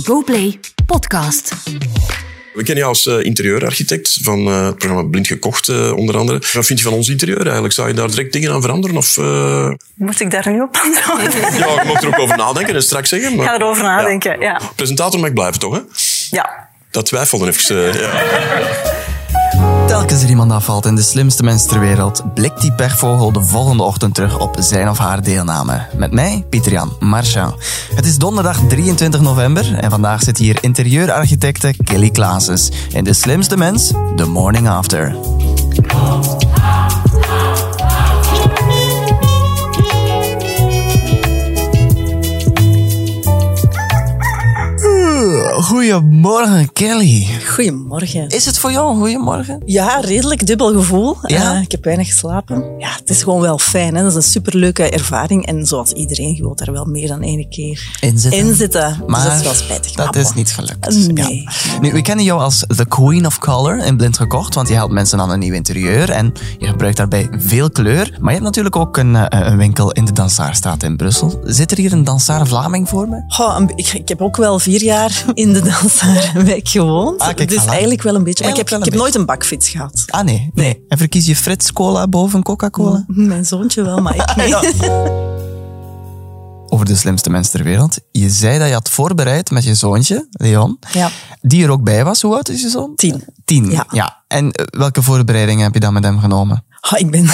GoPlay Podcast. We kennen jou als uh, interieurarchitect van uh, het programma Blind Gekocht, uh, onder andere. Wat vind je van ons interieur eigenlijk? Zou je daar direct dingen aan veranderen? Of, Moet ik daar nu op antwoorden? ja, je mag er ook over nadenken en straks zeggen. Maar, ik ga erover nadenken, ja. ja. Presentator mag blijven, toch? Hè? Ja. Dat twijfelde even. ja. Telkens er iemand afvalt en de slimste mens ter wereld, blikt die pechvogel de volgende ochtend terug op zijn of haar deelname. Met mij, Pieter-Jan Marchand. Het is donderdag 23 november en vandaag zit hier interieurarchitecte Kelly Klaases in De Slimste Mens, The Morning After. Goedemorgen, Kelly. Goedemorgen. Is het voor jou een goedemorgen? Ja, redelijk dubbel gevoel. Ja? Uh, ik heb weinig geslapen. Ja, het is gewoon wel fijn. Hè? Dat is een superleuke ervaring. En zoals iedereen, je wilt daar wel meer dan één keer in zitten. Maar dus dat is wel spijtig. dat is niet gelukt. Nee. Ja. Nu, we kennen jou als the queen of color in Blind Gekocht, want je helpt mensen aan een nieuw interieur en je gebruikt daarbij veel kleur. Maar je hebt natuurlijk ook een, uh, een winkel in de Dansaarstraat in Brussel. Zit er hier een dansaar Vlaming voor me? Goh, ik, ik, heb ook wel vier jaar in de Dansaarwijk gewoond. Ah, kijk, dus voilà. eigenlijk wel een beetje. Maar ik heb, ik heb nooit een bakfiets gehad. Ah nee, nee. En verkies je Frits Cola boven Coca-Cola? Mijn zoontje wel, maar ik niet. Over de slimste mens ter wereld. Je zei dat je had voorbereid met je zoontje, Leon. Ja. Die er ook bij was. Hoe oud is je zoon? Tien. Tien, Ja. ja. En eh, welke voorbereidingen heb je dan met hem genomen? Oh, ik ben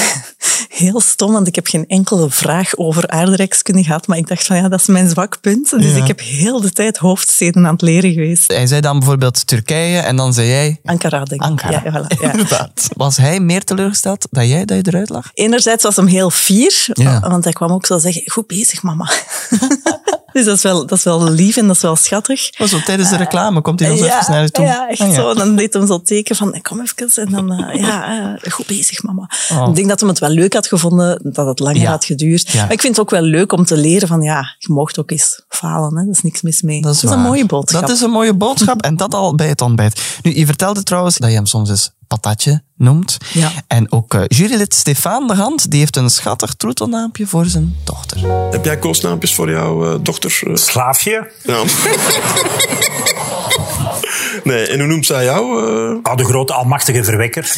heel stom, want ik heb geen enkele vraag over aardrijkskunde gehad. Maar ik dacht van ja, dat is mijn zwak punt. Dus Ja. ik heb heel de tijd hoofdsteden aan het leren geweest. Hij zei dan bijvoorbeeld Turkije en dan zei jij... Ankara, denk ik. Ankara. Ja, voilà, ja. Inderdaad. Was hij meer teleurgesteld dan jij dat je eruit lag? Enerzijds was hem heel fier, want hij kwam ook zo zeggen, goed bezig mama. dus dat is, wel, dat is wel lief en dat is wel schattig. Zo tijdens de reclame komt hij dan zo ja, even naar je toe. ja, echt Ah, ja. zo. Dan deed hem zo teken van, kom even. En dan, eh, ja, eh, goed bezig, mama. Oh. Ik denk dat hem het wel leuk had gevonden, dat het langer Ja. had geduurd. Maar ik vind het ook wel leuk om te leren van, ja, je mocht ook eens falen. Hè? Dat is niks mis mee. Dat is, een waar. mooie boodschap. Dat is een mooie boodschap en dat al bij het ontbijt. Nu, je vertelde trouwens dat je hem soms eens patatje noemt. Ja. En ook eh, jurylid Stefan de Hand, die heeft een schattig troetelnaampje voor zijn dochter. Heb jij koosnaampjes voor jouw eh, dochter? eh? Slaafje. Ja. nee, en hoe noemt zij jou? eh? Oh, de grote almachtige verwekker.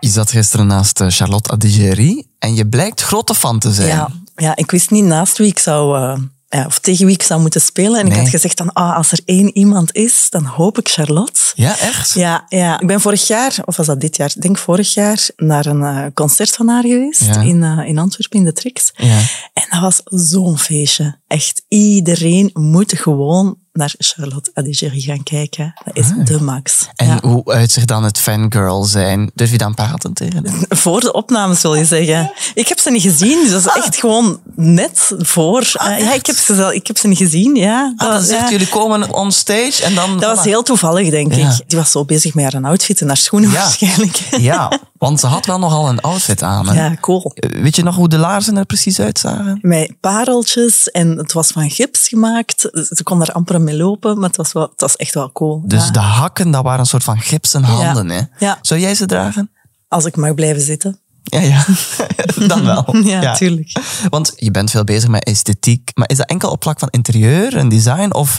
Je zat gisteren naast Charlotte Adigéry en je blijkt grote fan te zijn. Ja, ja, ik wist niet naast wie ik zou... eh, ja, of tegen wie ik zou moeten spelen. En ik had gezegd dan, ah, als er één iemand is, dan hoop ik Charlotte. Ja, echt? Ja, ja, ik ben vorig jaar, of was dat dit jaar? Ik denk vorig jaar, naar een eh, concert van haar geweest Ja. in, eh, in Antwerpen, in de Trix. Ja. En dat was zo'n feestje. Echt, iedereen moet gewoon naar Charlotte Adigéry gaan kijken. Dat is de max. Ah. En Ja. hoe uitzicht dan het fangirl zijn? Durf je dan praten tegen hem? Voor de opnames wil je zeggen. Ik heb ze niet gezien, dus dat is echt gewoon net voor. Eh, ja, ik heb, ze, ik heb ze niet gezien, ja. Ah, dan Dat- zegt ja. jullie komen on stage en dan... Dat was heel toevallig, denk ik. Die was zo bezig met haar outfit en haar schoenen Ja. waarschijnlijk. Ja, want ze had wel nogal een outfit aan. Hè? Ja, cool. Weet je nog hoe de laarzen er precies uitzagen? Met pareltjes en het was van gips gemaakt. Ze kon daar amper mee lopen, maar het was, wel, het was echt wel cool. Dus Ja. de hakken, dat waren een soort van gipsen handen. Hè? Ja. Zou jij ze dragen? Als ik mag blijven zitten. Ja, ja. Dan wel. Ja, tuurlijk. Want je bent veel bezig met esthetiek. Maar is dat enkel op vlak van interieur en design? Of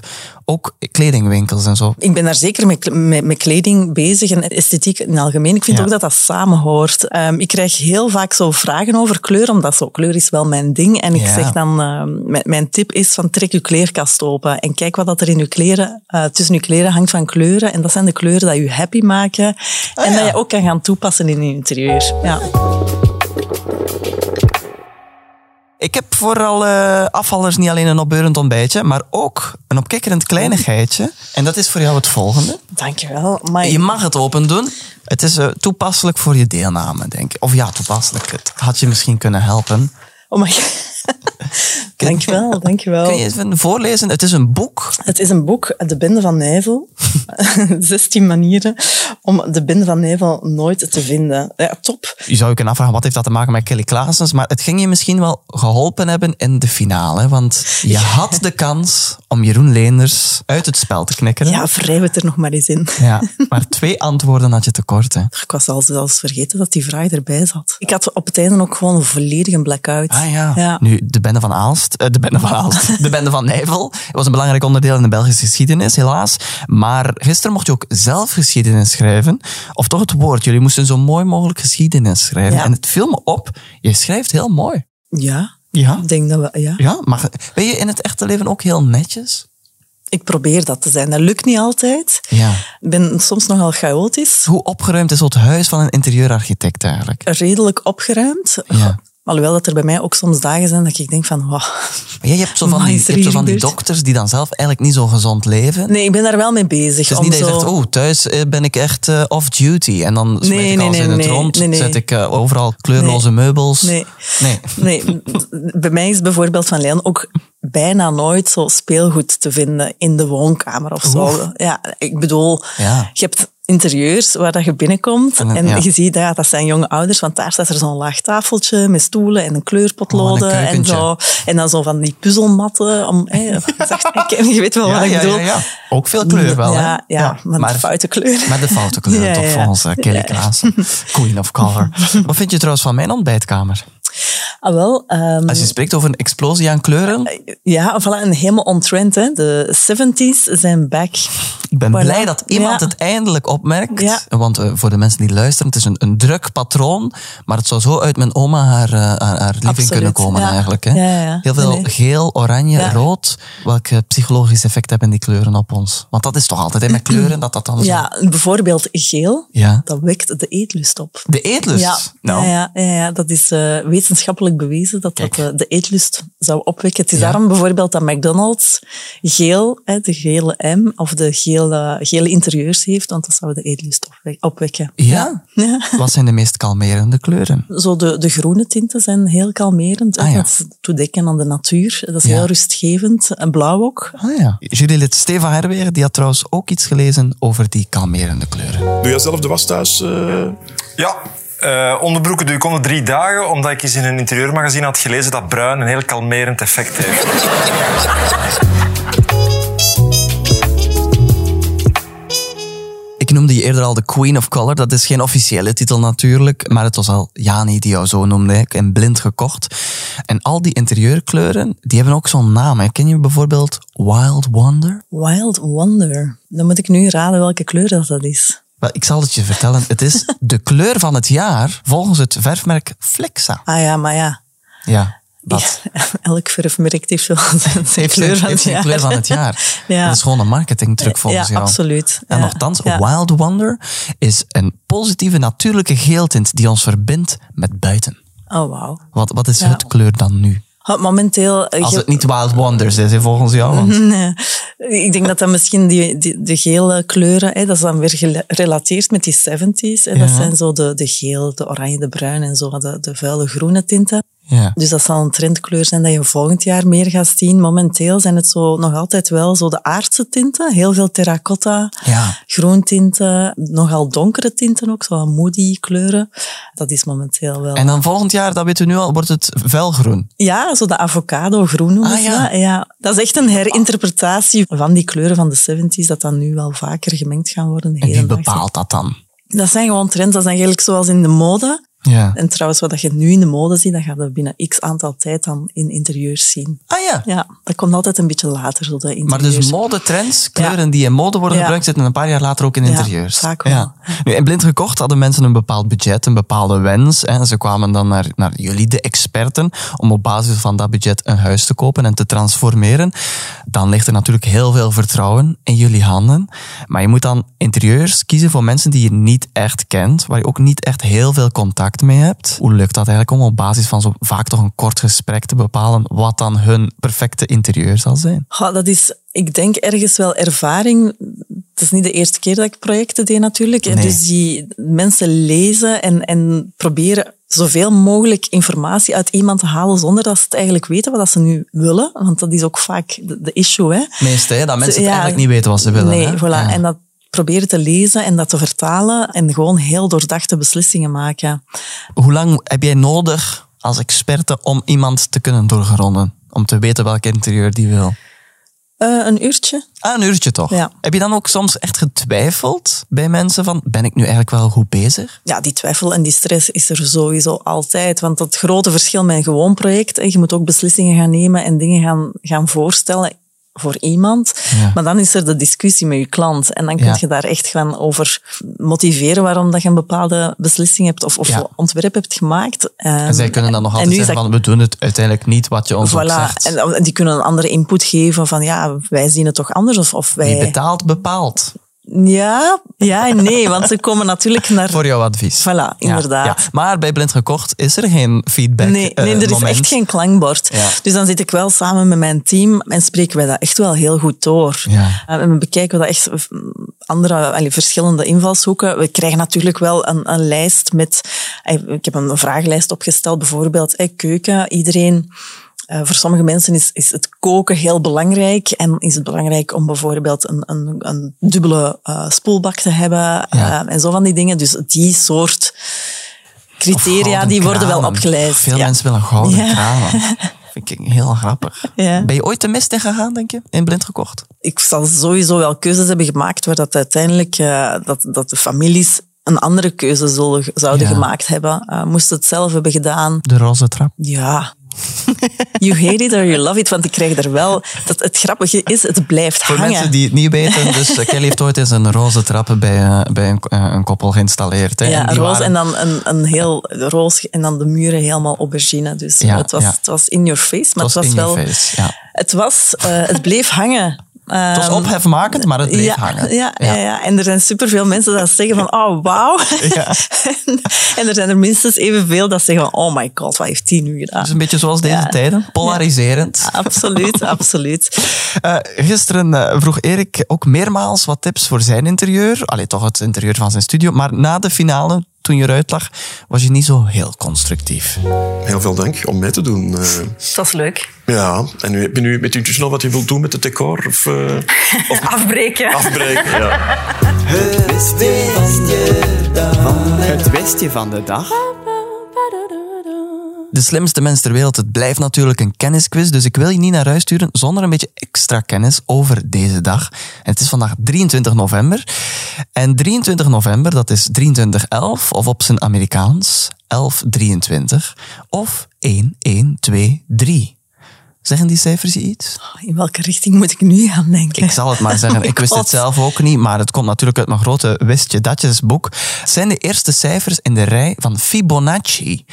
ook kledingwinkels en zo? Ik ben daar zeker met, met, met kleding bezig en esthetiek in het algemeen. Ik vind Ja. ook dat dat samenhoort. Ehm, ik krijg heel vaak zo vragen over kleur, omdat zo, kleur is wel mijn ding. En ik Ja. zeg dan, ehm, mijn, tip is van trek je kleerkast open en kijk wat dat er in je kleren, eh, tussen je kleren hangt van kleuren. En dat zijn de kleuren die je happy maken en Ah, ja. dat je ook kan gaan toepassen in je interieur. Ja. Ik heb voor alle afvallers niet alleen een opbeurend ontbijtje, maar ook een opkikkerend kleinigheidje. En dat is voor jou het volgende. Dankjewel. Maar Je mag het open doen. Het is eh, toepasselijk voor je deelname, denk ik. Of ja, toepasselijk. Het had je misschien kunnen helpen. Oh my Dankjewel, dankjewel. Kun je even voorlezen? Het is een boek. Het is een boek, De Binde van Nijvel. 16 manieren om de Binde van Nijvel nooit te vinden. Ja, top. Je zou je kunnen afvragen, wat heeft dat te maken met Kelly Klaasens? Maar het ging je misschien wel geholpen hebben in de finale. Want je had de kans om Jeroen Leenders uit het spel te knikkeren. Ja, wrijf het er nog maar eens in. Ja, maar twee antwoorden had je tekort. Hè? Ik was al zelfs vergeten dat die vraag erbij zat. Ik had op het einde ook gewoon een volledige blackout. Ah ja. Nu, de bende van Aalst, eh, de bende van Aalst, de bende van Nijvel was een belangrijk onderdeel in de Belgische geschiedenis, helaas. Maar gisteren mocht je ook zelf geschiedenis schrijven. Of toch het woord, jullie moesten zo mooi mogelijk geschiedenis schrijven. Ja. En het viel me op, je schrijft heel mooi. Ja, Ja? ik denk dat we... Ja. Ja, maar ben je in het echte leven ook heel netjes? Ik probeer dat te zijn. Dat lukt niet altijd. Ja. Ik ben soms nogal chaotisch. Hoe opgeruimd is het huis van een interieurarchitect eigenlijk? Redelijk opgeruimd. Ja. Alhoewel dat er bij mij ook soms dagen zijn dat ik denk van... Wow. Maar jij hebt zo van Amai, die, is je hebt zo van die gebeurd? dokters die dan zelf eigenlijk niet zo gezond leven. Nee, ik ben daar wel mee bezig. Het is om niet dat je zegt, oh, thuis eh, ben ik echt eh, off-duty. En dan Nee, ik alles nee, in het rond, zet ik eh, overal kleurloze meubels. Nee. Nee. Bij mij is bijvoorbeeld van Leon ook bijna nooit zo speelgoed te vinden in de woonkamer of zo. Ja, ik bedoel, Ja. je hebt interieurs waar dat je binnenkomt En, en, ja. je ziet ja, dat zijn jonge ouders, want daar staat er zo'n laag tafeltje met stoelen en een kleurpotloden Oh, en zo. En dan zo van die puzzelmatten. Om, hè, zacht, ik, je weet wel Ja, wat ik bedoel. Ook veel kleur wel? Ja, ja, maar, de foute kleur. Met de foute kleur, toch, volgens eh, Kelly. Queen of Color. Wat vind je trouwens van mijn ontbijtkamer? Ah, wel, ehm, Als je spreekt over een explosie aan kleuren, ja, voilà, een helemaal on-trend. Hè. De 70s zijn back. ik ben Voilà. blij dat iemand Ja. het eindelijk opmerkt. Ja. Want eh, voor de mensen die luisteren, het is een, een druk patroon, maar het zou zo uit mijn oma haar, eh, haar, haar living Absoluut, kunnen komen ja. eigenlijk. Hè? Heel veel Nee, geel, oranje, rood. Welke psychologisch effect hebben die kleuren op ons? Want dat is toch altijd hè, met kleuren, dat dat dan zo... Ja, bijvoorbeeld geel, Ja. dat wekt de eetlust op. De eetlust? Ja, Nou, ja, ja, dat is eh, wetenschappelijk bewezen dat Kijk. dat eh, de eetlust zou opwekken. Het is Ja. daarom bijvoorbeeld dat McDonald's geel, hè, de gele M, of de gele, gele interieurs heeft, want dat zou de eetlust opwe- opwekken. Ja? Ja. Wat zijn de meest kalmerende kleuren? Zo de, de groene tinten zijn heel kalmerend. Ah, ja. Dat doet denken aan de natuur. Dat is Ja. heel rustgevend. En blauw ook. Ah ja. Jurylid Steva Herweer die had trouwens ook iets gelezen over die kalmerende kleuren. Doe jij zelf de was thuis? eh? Ja, eh, onderbroeken doe ik om de drie dagen, omdat ik eens in een interieurmagazine had gelezen dat bruin een heel kalmerend effect heeft. Ik noemde je eerder al de Queen of Color. Dat is geen officiële titel natuurlijk, maar het was al Jani die jou zo noemde. En blind gekocht. En al die interieurkleuren, die hebben ook zo'n naam. Ken je bijvoorbeeld Wild Wonder? Wild Wonder. Dan moet ik nu raden welke kleur dat, dat is. Wel, ik zal het je vertellen. Het is de kleur van het jaar volgens het verfmerk Flexa. Ah ja, maar ja. Ja, dat. Elk verfmerk heeft wel zijn, Heeft kleur van heeft het kleur van het jaar. Ja. Dat is gewoon een marketingtruc volgens ja, jou. absoluut. En Ja. nogthans, Ja. Wild Wonder is een positieve natuurlijke geeltint die ons verbindt met buiten. Oh, wauw. Wat, wat is Ja. het kleur dan nu? Momenteel... eh, Als het niet Wild Wonders is, volgens jou. Want Nee. Ik denk dat dat misschien die, die, de gele kleuren, hè, dat is dan weer gerelateerd met die 70s. Hè, Dat zijn zo de, de geel, de oranje, de bruin en zo, de, de vuile groene tinten. Ja. Dus dat zal een trendkleur zijn dat je volgend jaar meer gaat zien. Momenteel zijn het zo nog altijd wel zo de aardse tinten. Heel veel terracotta, Ja. groentinten, nogal donkere tinten ook, zo moody kleuren. Dat is momenteel wel... En dan volgend jaar, dat weten we nu al, wordt het vuilgroen. Ja, zo de avocado groen noemen Ah, ja. dat. Ja, dat is echt een herinterpretatie van die kleuren van de 70s, dat dan nu wel vaker gemengd gaan worden. En wie bepaalt dat dan? Dat zijn gewoon trends, dat is eigenlijk zoals in de mode. Ja. En trouwens, wat je nu in de mode ziet, dat gaat je binnen x aantal tijd dan in interieurs zien. Ah ja. Ja, dat komt altijd een beetje later, zo de Maar interieurs. dus modetrends, kleuren die in mode worden Ja. gebruikt, zitten een paar jaar later ook in Ja, interieurs. vaak wel. Nu, in Blind Gekocht hadden mensen een bepaald budget, een bepaalde wens. En ze kwamen dan naar, naar jullie, de experten, om op basis van dat budget een huis te kopen en te transformeren. Dan ligt er natuurlijk heel veel vertrouwen in jullie handen. Maar je moet dan interieurs kiezen voor mensen die je niet echt kent, waar je ook niet echt heel veel contact mee hebt. Hoe lukt dat eigenlijk om op basis van zo vaak toch een kort gesprek te bepalen wat dan hun perfecte interieur zal zijn? Ja, dat is, ik denk, ergens wel ervaring het is niet de eerste keer dat ik projecten deed natuurlijk. Nee. Dus die mensen lezen en, en proberen zoveel mogelijk informatie uit iemand te halen zonder dat ze het eigenlijk weten wat ze nu willen. Want dat is ook vaak de, de issue. Hè. Meestal, hè, dat mensen het Ja. eigenlijk niet weten wat ze willen. Nee, hè? voilà. Ja. En dat proberen te lezen en dat te vertalen en gewoon heel doordachte beslissingen maken. Hoe lang heb jij nodig als experte om iemand te kunnen doorgronden? Om te weten welk interieur die wil? Eh, een uurtje. Ah, een uurtje toch? Ja. Heb je dan ook soms echt getwijfeld bij mensen van, ben ik nu eigenlijk wel goed bezig? Ja, die twijfel en die stress is er sowieso altijd. Want het grote verschil met een gewoon project, je moet ook beslissingen gaan nemen en dingen gaan, gaan voorstellen voor iemand. Ja. Maar dan is er de discussie met je klant. En dan kun je daar echt gaan over motiveren waarom dat je een bepaalde beslissing hebt of, of ontwerp hebt gemaakt. En zij kunnen dan nog altijd zeggen van, we doen het uiteindelijk niet wat je ons Voilà. zegt. En die kunnen een andere input geven van ja, wij zien het toch anders. Of, of wij... Wie betaalt, bepaalt. Ja, ja en nee, want ze komen natuurlijk naar... Voor jouw advies. Voilà, inderdaad. ja. Maar bij Blind Gekocht is er geen feedback Nee, eh, nee er is moment. echt geen klankbord. Ja. Dus dan zit ik wel samen met mijn team en spreken wij dat echt wel heel goed door. Eh, En we bekijken we dat echt andere, allee, verschillende invalshoeken. We krijgen natuurlijk wel een, een lijst met... eh, Ik heb een vragenlijst opgesteld, bijvoorbeeld eh, keuken. Iedereen... eh, voor sommige mensen is, is het koken heel belangrijk. En is het belangrijk om bijvoorbeeld een, een, een dubbele eh, spoelbak te hebben. Ja. eh, en zo van die dingen. Dus die soort criteria, die worden wel opgelijst. Veel ja. mensen willen gouden Ja. kranen. Vind ik heel grappig. Ja. Ben je ooit de mist in gegaan, denk je, in Blind Gekocht? ik zal sowieso wel keuzes hebben gemaakt waar dat uiteindelijk dat, dat de families een andere keuze zullen, zouden Ja. gemaakt hebben. Uh, moesten het zelf hebben gedaan. De roze trap. Ja. You hate it or you love it, want ik krijg er wel... Dat, het grappige is, het blijft Voor hangen. mensen die het niet weten, dus eh, Kelly heeft ooit eens een roze trap bij, eh, bij een, eh, een koppel geïnstalleerd. Hè. ja, die roze waren- en dan een, een heel roze en dan de muren helemaal aubergine. Dus Ja, het, was, ja. het was in your face, maar Het het was was, in wel... your face, ja. Het was... het bleef hangen. Het was Ehm, ophefmakend, maar het bleef ja, hangen. Ja, ja. Ja, en er zijn superveel mensen dat zeggen van, oh, wauw. Ja. en, en er zijn er minstens evenveel dat zeggen van, oh my god, wat heeft die nu gedaan? Het is een beetje zoals deze Ja. tijden, polariserend. Absoluut, absoluut. Eh, gisteren eh, vroeg Erik ook meermaals wat tips voor zijn interieur. Allee, toch het interieur van zijn studio. Maar na de finale, toen je eruit lag, was je niet zo heel constructief. Heel veel dank om mee te doen. eh. Dat is leuk. ja, en nu, heb je nu met u al wat je wilt doen met het decor? Of, eh, of Afbreken. afbreken? Ja. Het westje van de dag. De slimste mens ter wereld, het blijft natuurlijk een kennisquiz. Dus ik wil je niet naar huis sturen zonder een beetje extra kennis over deze dag. En het is vandaag 23 november. En 23 november, dat is 2311, of op zijn Amerikaans 1123, of 1123. Zeggen die cijfers je iets? In welke richting moet ik nu gaan denken? Ik zal het maar zeggen. Ik wist het zelf ook niet, maar het komt natuurlijk uit mijn grote Wistje Datjes boek. Het zijn de eerste cijfers in de rij van Fibonacci.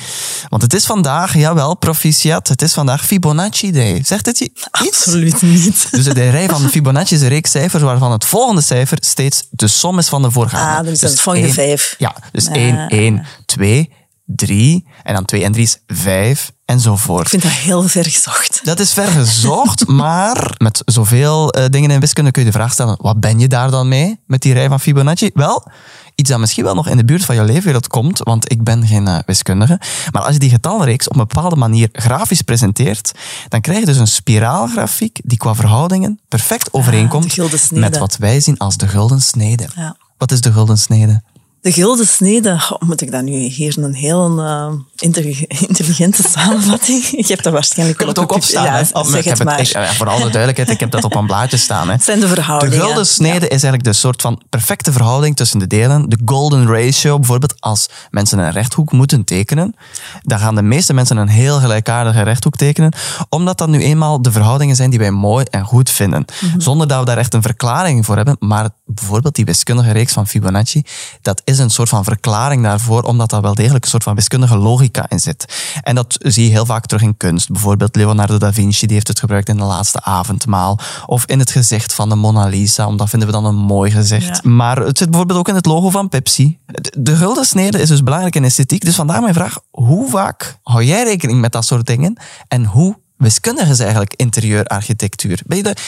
Want het is vandaag, jawel, proficiat, het is vandaag Fibonacci Day. Zegt het je iets? Absoluut niet. Dus de rij van Fibonacci is een reeks cijfers waarvan het volgende cijfer steeds de som is van de voorgaande. Ah, dus het volgende één- vijf. Ja, dus Ah. 1, 1, 2, 3 en dan 2 en 3 is 5 enzovoort. Ik vind dat heel ver gezocht. Dat is ver gezocht, maar met zoveel eh, dingen in wiskunde kun je de vraag stellen, wat ben je daar dan mee met die rij van Fibonacci? Wel, iets dat misschien wel nog in de buurt van jouw leefwereld komt, want ik ben geen eh, wiskundige. Maar als je die getallenreeks op een bepaalde manier grafisch presenteert, dan krijg je dus een spiraalgrafiek die qua verhoudingen perfect overeenkomt met wat wij zien als de gulden snede. Ja. Wat is de gulden snede? De gulden snede, moet ik dat nu hier een heel eh, intelli- intelligente samenvatting? Je hebt dat waarschijnlijk Ik heb het ook. Ja, zeg Oh, ik het heb maar. ik- ja, voor alle duidelijkheid, ik heb dat op een blaadje staan. Hè. Het zijn de De verhoudingen. gulden snede is eigenlijk de soort van perfecte verhouding tussen de delen. De golden ratio, bijvoorbeeld als mensen een rechthoek moeten tekenen, dan gaan de meeste mensen een heel gelijkaardige rechthoek tekenen, omdat dat nu eenmaal de verhoudingen zijn die wij mooi en goed vinden. Zonder dat we daar echt een verklaring voor hebben, maar bijvoorbeeld die wiskundige reeks van Fibonacci, dat is een soort van verklaring daarvoor, omdat daar wel degelijk een soort van wiskundige logica in zit. En dat zie je heel vaak terug in kunst. Bijvoorbeeld Leonardo da Vinci, die heeft het gebruikt in de laatste avondmaal. Of in het gezicht van de Mona Lisa, omdat vinden we dan een mooi gezicht. Ja. Maar het zit bijvoorbeeld ook in het logo van Pepsi. De, de gulden snede is dus belangrijk in esthetiek. Dus vandaar mijn vraag, hoe vaak hou jij rekening met dat soort dingen? En hoe wiskundig is eigenlijk interieurarchitectuur?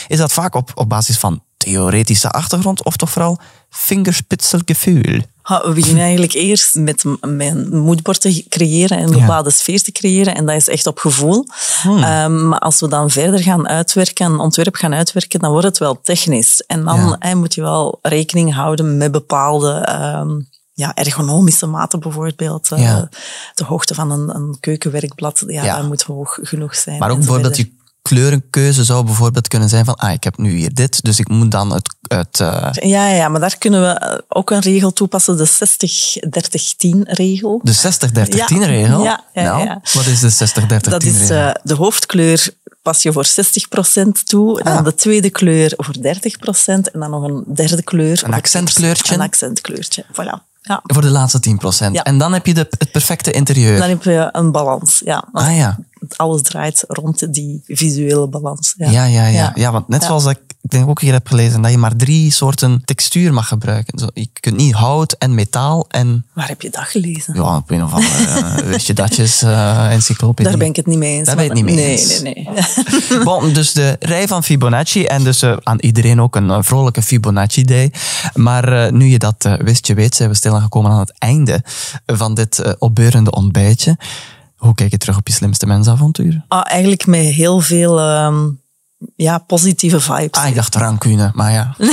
Is dat vaak op, op basis van theoretische achtergrond of toch vooral vingerspitselgevoel? We beginnen eigenlijk eerst met mijn moodboard te creëren en een Ja. bepaalde sfeer te creëren. En dat is echt op gevoel. Hmm. Ehm, maar als we dan verder gaan uitwerken, een ontwerp gaan uitwerken, dan wordt het wel technisch. En dan Ja. moet je wel rekening houden met bepaalde ehm, ja, ergonomische maten bijvoorbeeld. Eh. De hoogte van een, een keukenwerkblad, ja, Ja. dat moet hoog genoeg zijn. Maar ook bijvoorbeeld je kleurenkeuze zou bijvoorbeeld kunnen zijn van ah, ik heb nu hier dit, dus ik moet dan het... het eh, Ja, ja, maar daar kunnen we ook een regel toepassen, de 60-30-10-regel. de 60-30-10 Ja. regel. Ja, ja, Nou, ja. Wat is de 60-30-10 Dat is regel? eh, de hoofdkleur pas je voor 60% toe, dan Ah. de tweede kleur voor 30% en dan nog een derde kleur. voor accentkleurtje? Een accentkleurtje, voilà. Ja. Voor de laatste 10%. Ja. En dan heb je de, het perfecte interieur. Dan heb je een balans, ja. Ah ja. Alles draait rond die visuele balans. Ja, Ja, ja, ja. ja. want net zoals ik, ik denk ook hier heb gelezen, dat je maar drie soorten textuur mag gebruiken. Zo, je kunt niet hout en metaal en... Waar heb je dat gelezen? Ja, op een of andere uh, je datjes eh encyclopedie. Daar ben ik het niet mee eens. Daar ben je het niet mee nee, eens. Nee, nee, Bon, dus de rij van Fibonacci en dus eh, aan iedereen ook een vrolijke Fibonacci-day. Maar eh, nu je dat wist, je weet, zijn we stilaan gekomen aan het einde van dit opbeurende ontbijtje. Hoe kijk je terug op je slimste mensavontuur? Ah, eigenlijk met heel veel ehm, ja, positieve vibes. Ah, ik dacht rancune, maar ja.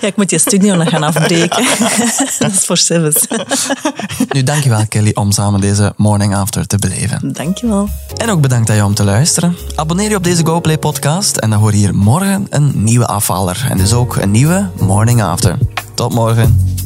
Ja, ik moet je studio nog gaan afbreken. dat is voor Sevens. Nu, dankjewel Kelly om samen deze morning after te beleven. Dankjewel. En ook bedankt aan jou om te luisteren. Abonneer je op deze GoPlay podcast en dan hoor je hier morgen een nieuwe afvaller. En dus ook een nieuwe morning after. Tot morgen.